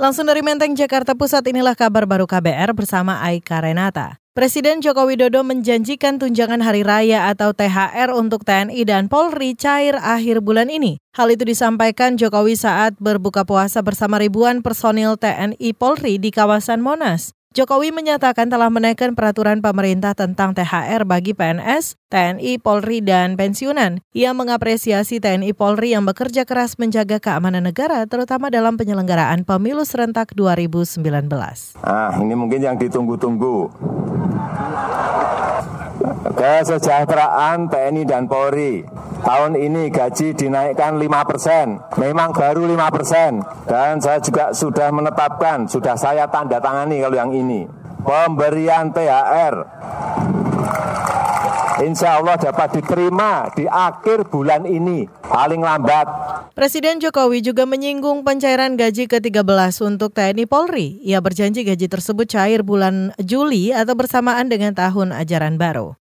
Langsung dari Menteng, Jakarta Pusat, inilah kabar baru KBR bersama Aika Renata. Presiden Joko Widodo menjanjikan tunjangan hari raya atau THR untuk TNI dan Polri cair akhir bulan ini. Hal itu disampaikan Jokowi saat berbuka puasa bersama ribuan personil TNI Polri di kawasan Monas. Jokowi menyatakan telah menaikkan peraturan pemerintah tentang THR bagi PNS, TNI, Polri, dan pensiunan. Ia mengapresiasi TNI Polri yang bekerja keras menjaga keamanan negara, terutama dalam penyelenggaraan pemilu serentak 2019. Ah, ini mungkin yang ditunggu-tunggu. Kesejahteraan TNI dan Polri tahun ini gaji dinaikkan 5 persen. Memang baru 5 persen. Dan saya juga sudah menetapkan, sudah saya tanda tangani kalau yang ini. Pemberian THR insya Allah dapat diterima di akhir bulan ini, paling lambat. Presiden Jokowi juga menyinggung pencairan gaji ke-13 untuk TNI Polri. Ia berjanji gaji tersebut cair bulan Juli atau bersamaan dengan tahun ajaran baru.